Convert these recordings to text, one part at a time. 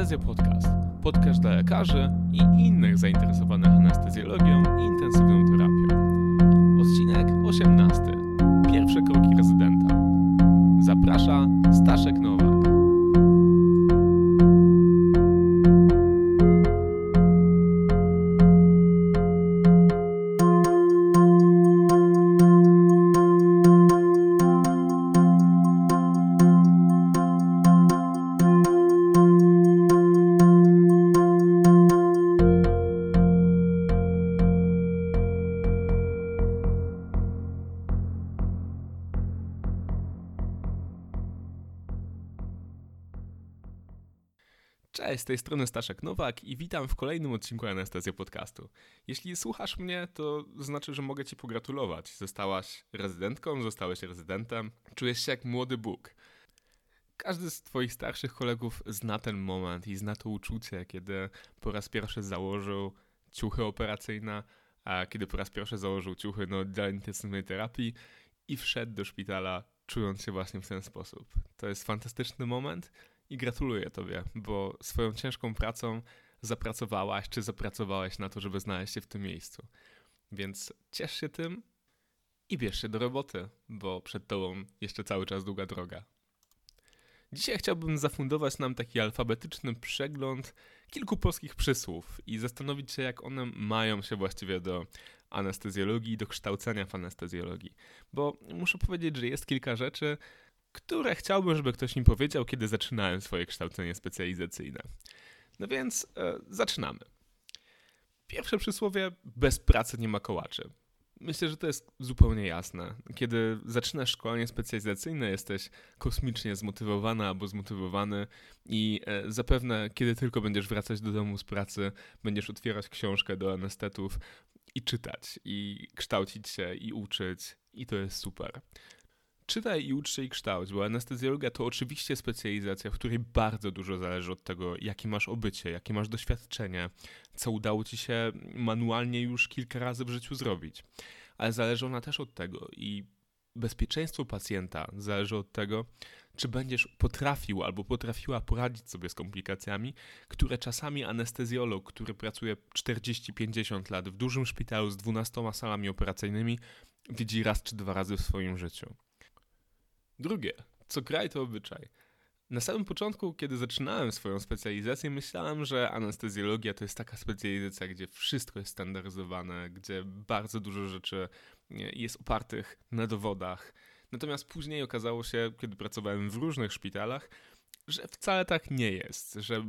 Anestezja Podcast. Podcast dla lekarzy i innych zainteresowanych anestezjologią i intensywną terapią. Odcinek 18. Pierwsze kroki rezydenta. Zaprasza Staszek Nowak. Cześć, z tej strony Staszek Nowak i witam w kolejnym odcinku Anestezja Podcastu. Jeśli słuchasz mnie, to znaczy, że mogę Ci pogratulować. Zostałaś rezydentką, zostałeś rezydentem, czujesz się jak młody Bóg. Każdy z Twoich starszych kolegów zna ten moment i zna to uczucie, kiedy po raz pierwszy założył ciuchy operacyjne, a kiedy po raz pierwszy założył ciuchy no, dla intensywnej terapii i wszedł do szpitala czując się właśnie w ten sposób. To jest fantastyczny moment i gratuluję Tobie, bo swoją ciężką pracą zapracowałaś czy zapracowałeś na to, żeby znaleźć się w tym miejscu. Więc ciesz się tym i bierz się do roboty, bo przed Tobą jeszcze cały czas długa droga. Dzisiaj chciałbym zafundować nam taki alfabetyczny przegląd kilku polskich przysłów i zastanowić się, jak one mają się właściwie do anestezjologii, do kształcenia w anestezjologii. Bo muszę powiedzieć, że jest kilka rzeczy, które chciałbym, żeby ktoś mi powiedział, kiedy zaczynałem swoje kształcenie specjalizacyjne. No więc e, zaczynamy. Pierwsze przysłowie: bez pracy nie ma kołaczy. Myślę, że to jest zupełnie jasne. Kiedy zaczynasz szkolenie specjalizacyjne, jesteś kosmicznie zmotywowana albo zmotywowany i e, zapewne, kiedy tylko będziesz wracać do domu z pracy, będziesz otwierać książkę do anestetów i czytać, i kształcić się, i uczyć, i to jest super. Czytaj i ucz się i kształć, bo anestezjologia to oczywiście specjalizacja, w której bardzo dużo zależy od tego, jakie masz obycie, jakie masz doświadczenie, co udało ci się manualnie już kilka razy w życiu zrobić. Ale zależy ona też od tego i bezpieczeństwo pacjenta zależy od tego, czy będziesz potrafił albo potrafiła poradzić sobie z komplikacjami, które czasami anestezjolog, który pracuje 40-50 lat w dużym szpitalu z 12 salami operacyjnymi, widzi raz czy dwa razy w swoim życiu. Drugie, co kraj to obyczaj. Na samym początku, kiedy zaczynałem swoją specjalizację, myślałem, że anestezjologia to jest taka specjalizacja, gdzie wszystko jest standaryzowane, gdzie bardzo dużo rzeczy jest opartych na dowodach. Natomiast później okazało się, kiedy pracowałem w różnych szpitalach, że wcale tak nie jest, że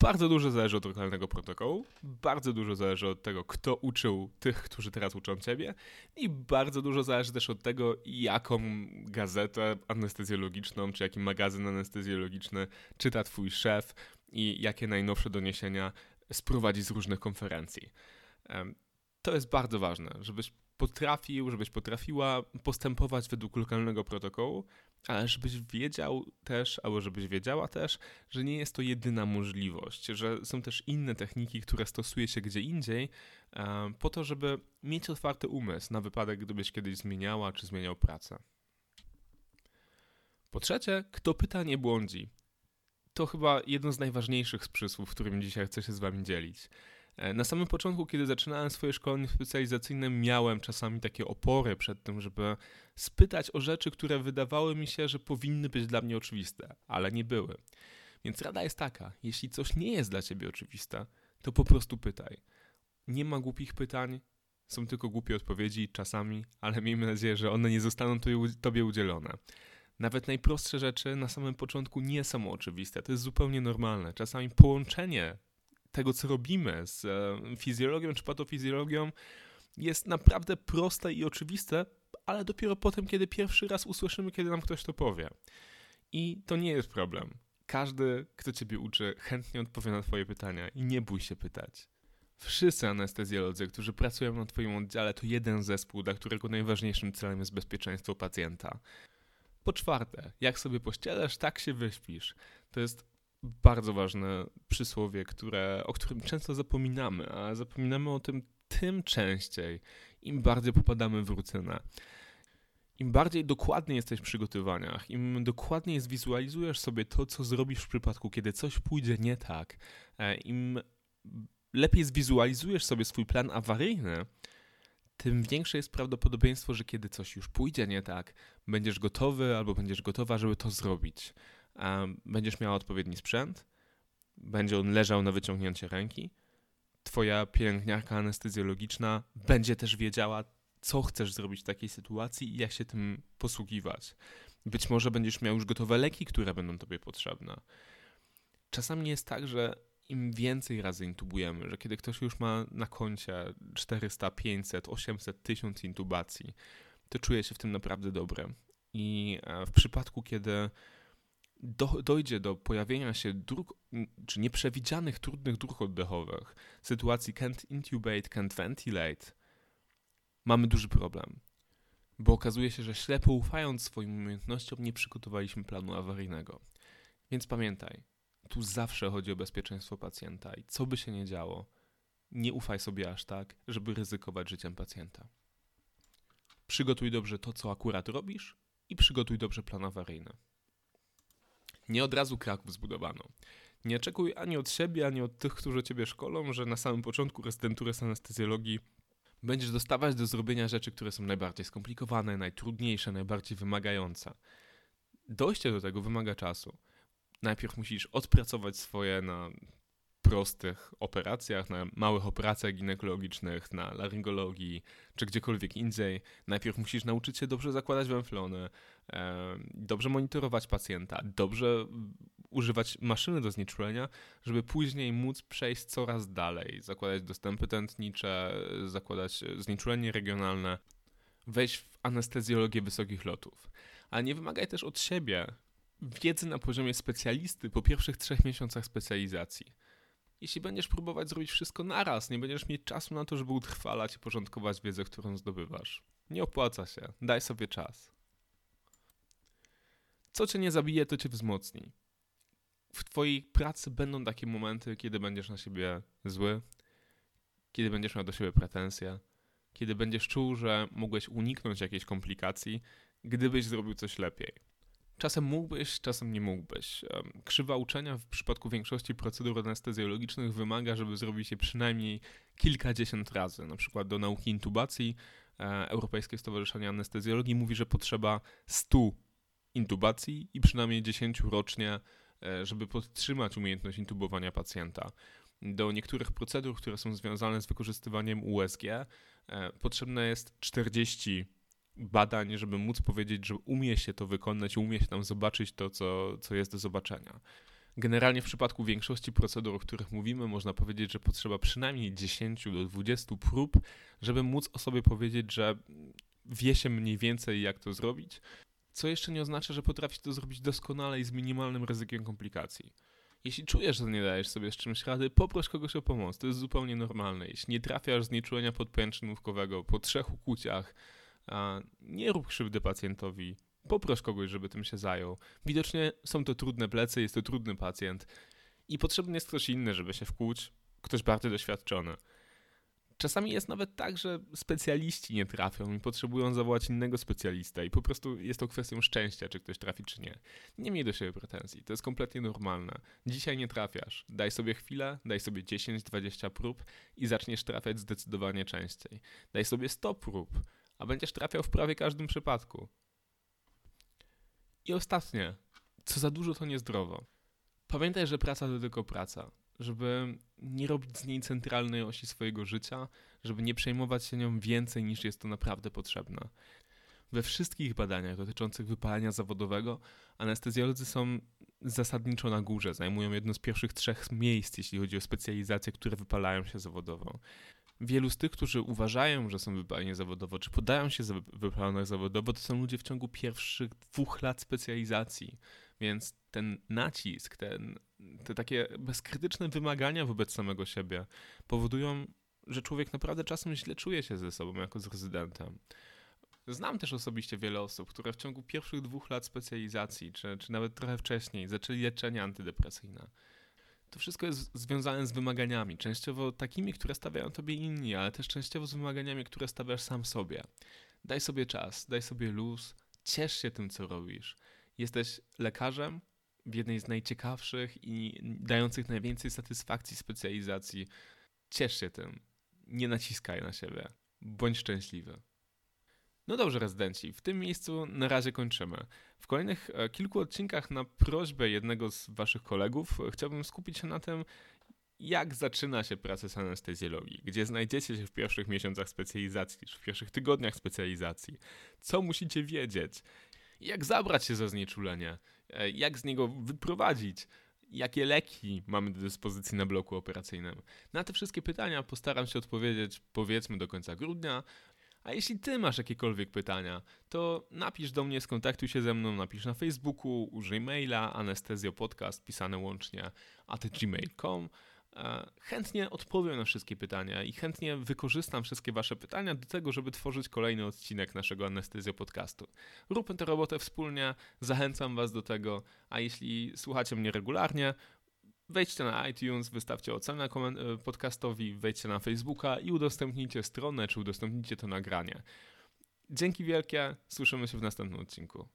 bardzo dużo zależy od lokalnego protokołu, bardzo dużo zależy od tego, kto uczył tych, którzy teraz uczą ciebie i bardzo dużo zależy też od tego, jaką gazetę anestezjologiczną, czy jaki magazyn anestezjologiczny czyta twój szef i jakie najnowsze doniesienia sprowadzi z różnych konferencji. To jest bardzo ważne, żebyś potrafił, żebyś potrafiła postępować według lokalnego protokołu, ale żebyś wiedział też, albo żebyś wiedziała też, że nie jest to jedyna możliwość, że są też inne techniki, które stosuje się gdzie indziej, po to, żeby mieć otwarty umysł na wypadek, gdybyś kiedyś zmieniała czy zmieniał pracę. Po trzecie, kto pyta, nie błądzi. To chyba jedno z najważniejszych z przysłów, którym dzisiaj chcę się z Wami dzielić. E, na samym początku, kiedy zaczynałem swoje szkolenie specjalizacyjne, miałem czasami takie opory przed tym, żeby spytać o rzeczy, które wydawały mi się, że powinny być dla mnie oczywiste, ale nie były. Więc rada jest taka: jeśli coś nie jest dla ciebie oczywiste, to po prostu pytaj. Nie ma głupich pytań, są tylko głupie odpowiedzi czasami, ale miejmy nadzieję, że one nie zostaną tobie udzielone. Nawet najprostsze rzeczy na samym początku nie są oczywiste. To jest zupełnie normalne. Czasami połączenie tego, co robimy z e, fizjologią czy patofizjologią, jest naprawdę proste i oczywiste, ale dopiero potem, kiedy pierwszy raz usłyszymy, kiedy nam ktoś to powie. I to nie jest problem. Każdy, kto ciebie uczy, chętnie odpowie na twoje pytania i nie bój się pytać. Wszyscy anestezjolodzy, którzy pracują na twoim oddziale, to jeden zespół, dla którego najważniejszym celem jest bezpieczeństwo pacjenta. Po czwarte, jak sobie pościelesz, tak się wyśpisz. To jest bardzo ważne przysłowie, które, o którym często zapominamy, a zapominamy o tym tym częściej, im bardziej popadamy w rutynę. Im bardziej dokładny jesteś w przygotowaniach, im dokładniej zwizualizujesz sobie to, co zrobisz w przypadku, kiedy coś pójdzie nie tak, e, im lepiej zwizualizujesz sobie swój plan awaryjny, tym większe jest prawdopodobieństwo, że kiedy coś już pójdzie nie tak, będziesz gotowy albo będziesz gotowa, żeby to zrobić. Będziesz miała odpowiedni sprzęt, będzie on leżał na wyciągnięcie ręki. Twoja pielęgniarka anestezjologiczna będzie też wiedziała, co chcesz zrobić w takiej sytuacji i jak się tym posługiwać. Być może będziesz miał już gotowe leki, które będą tobie potrzebne. Czasami jest tak, że im więcej razy intubujemy, że kiedy ktoś już ma na koncie 400, 500, 800, 1000 intubacji, to czuje się w tym naprawdę dobrze. I e, w przypadku, kiedy do, dojdzie do pojawienia się dróg, czy nieprzewidzianych, trudnych dróg oddechowych, sytuacji can't intubate, can't ventilate, mamy duży problem. Bo okazuje się, że ślepo ufając swoim umiejętnościom, nie przygotowaliśmy planu awaryjnego. Więc pamiętaj, tu zawsze chodzi o bezpieczeństwo pacjenta i co by się nie działo, nie ufaj sobie aż tak, żeby ryzykować życiem pacjenta. Przygotuj dobrze to, co akurat robisz i przygotuj dobrze plan awaryjny. Nie od razu Kraków zbudowano. Nie oczekuj ani od siebie, ani od tych, którzy ciebie szkolą, że na samym początku rezydentury z anestezjologii będziesz dostawać do zrobienia rzeczy, które są najbardziej skomplikowane, najtrudniejsze, najbardziej wymagające. Dojście do tego wymaga czasu najpierw musisz odpracować swoje na prostych operacjach, na małych operacjach ginekologicznych, na laryngologii czy gdziekolwiek indziej. Najpierw musisz nauczyć się dobrze zakładać węflony, dobrze monitorować pacjenta, dobrze używać maszyny do znieczulenia, żeby później móc przejść coraz dalej, zakładać dostępy tętnicze, zakładać znieczulenie regionalne, wejść w anestezjologię wysokich lotów. Ale nie wymagaj też od siebie wiedzy na poziomie specjalisty po pierwszych trzech miesiącach specjalizacji. Jeśli będziesz próbować zrobić wszystko naraz, nie będziesz mieć czasu na to, żeby utrwalać i porządkować wiedzę, którą zdobywasz. Nie opłaca się. Daj sobie czas. Co cię nie zabije, to cię wzmocni. W twojej pracy będą takie momenty, kiedy będziesz na siebie zły, kiedy będziesz miał do siebie pretensje, kiedy będziesz czuł, że mogłeś uniknąć jakiejś komplikacji, gdybyś zrobił coś lepiej. Czasem mógłbyś, czasem nie mógłbyś. Krzywa uczenia w przypadku większości procedur anestezjologicznych wymaga, żeby zrobić je przynajmniej kilkadziesiąt razy. Na przykład do nauki intubacji e, Europejskie Stowarzyszenie Anestezjologii mówi, że potrzeba 100 intubacji i przynajmniej 10 rocznie, e, żeby podtrzymać umiejętność intubowania pacjenta. Do niektórych procedur, które są związane z wykorzystywaniem USG, e, potrzebne jest 40 badań, żeby móc powiedzieć, że umie się to wykonać, umie się tam zobaczyć to, co, co jest do zobaczenia. Generalnie w przypadku większości procedur, o których mówimy, można powiedzieć, że potrzeba przynajmniej 10 do 20 prób, żeby móc o sobie powiedzieć, że wie się mniej więcej, jak to zrobić, co jeszcze nie oznacza, że potrafi to zrobić doskonale i z minimalnym ryzykiem komplikacji. Jeśli czujesz, że nie dajesz sobie z czymś rady, poproś kogoś o pomoc. To jest zupełnie normalne. Jeśli nie trafiasz z nieczulenia podpęczynówkowego po trzech ukłuciach, nie rób krzywdy pacjentowi, poproś kogoś, żeby tym się zajął. Widocznie są to trudne plecy, jest to trudny pacjent i potrzebny jest ktoś inny, żeby się wkłuć, ktoś bardziej doświadczony. Czasami jest nawet tak, że specjaliści nie trafią i potrzebują zawołać innego specjalistę i po prostu jest to kwestią szczęścia, czy ktoś trafi, czy nie. Nie miej do siebie pretensji, to jest kompletnie normalne. Dzisiaj nie trafiasz, daj sobie chwilę, daj sobie 10-20 prób i zaczniesz trafiać zdecydowanie częściej. Daj sobie 100 prób, a będziesz trafiał w prawie każdym przypadku. I ostatnie, co za dużo to niezdrowo. Pamiętaj, że praca to tylko praca. Żeby nie robić z niej centralnej osi swojego życia, żeby nie przejmować się nią więcej niż jest to naprawdę potrzebne. We wszystkich badaniach dotyczących wypalenia zawodowego anestezjolodzy są zasadniczo na górze, zajmują jedno z pierwszych trzech miejsc, jeśli chodzi o specjalizacje, które wypalają się zawodowo wielu z tych, którzy uważają, że są wypaleni zawodowo, czy podają się za wypalonych zawodowo, to są ludzie w ciągu pierwszych dwóch lat specjalizacji. Więc ten nacisk, ten, te takie bezkrytyczne wymagania wobec samego siebie powodują, że człowiek naprawdę czasem źle czuje się ze sobą jako z rezydentem. Znam też osobiście wiele osób, które w ciągu pierwszych dwóch lat specjalizacji, czy, czy nawet trochę wcześniej, zaczęli leczenie antydepresyjne to wszystko jest związane z wymaganiami, częściowo takimi, które stawiają tobie inni, ale też częściowo z wymaganiami, które stawiasz sam sobie. Daj sobie czas, daj sobie luz, ciesz się tym, co robisz. Jesteś lekarzem w jednej z najciekawszych i dających najwięcej satysfakcji specjalizacji. Ciesz się tym. Nie naciskaj na siebie. Bądź szczęśliwy. No dobrze, rezydenci, w tym miejscu na razie kończymy. W kolejnych e, kilku odcinkach na prośbę jednego z waszych kolegów e, chciałbym skupić się na tym, jak zaczyna się praca z anestezjologii, gdzie znajdziecie się w pierwszych miesiącach specjalizacji, czy w pierwszych tygodniach specjalizacji, co musicie wiedzieć, jak zabrać się za znieczulenie, jak z niego wyprowadzić, jakie leki mamy do dyspozycji na bloku operacyjnym. Na te wszystkie pytania postaram się odpowiedzieć powiedzmy do końca grudnia, a jeśli ty masz jakiekolwiek pytania, to napisz do mnie, skontaktuj się ze mną, napisz na Facebooku, użyj maila anestezjopodcast pisane łącznie at gmail.com. E, chętnie odpowiem na wszystkie pytania i chętnie wykorzystam wszystkie Wasze pytania do tego, żeby tworzyć kolejny odcinek naszego Anestezjo Podcastu. Róbmy tę robotę wspólnie, zachęcam Was do tego, a jeśli słuchacie mnie regularnie, wejdźcie na iTunes, wystawcie ocenę e, podcastowi, wejdźcie na Facebooka i udostępnijcie stronę, czy udostępnijcie to nagranie. Dzięki wielkie, słyszymy się w następnym odcinku.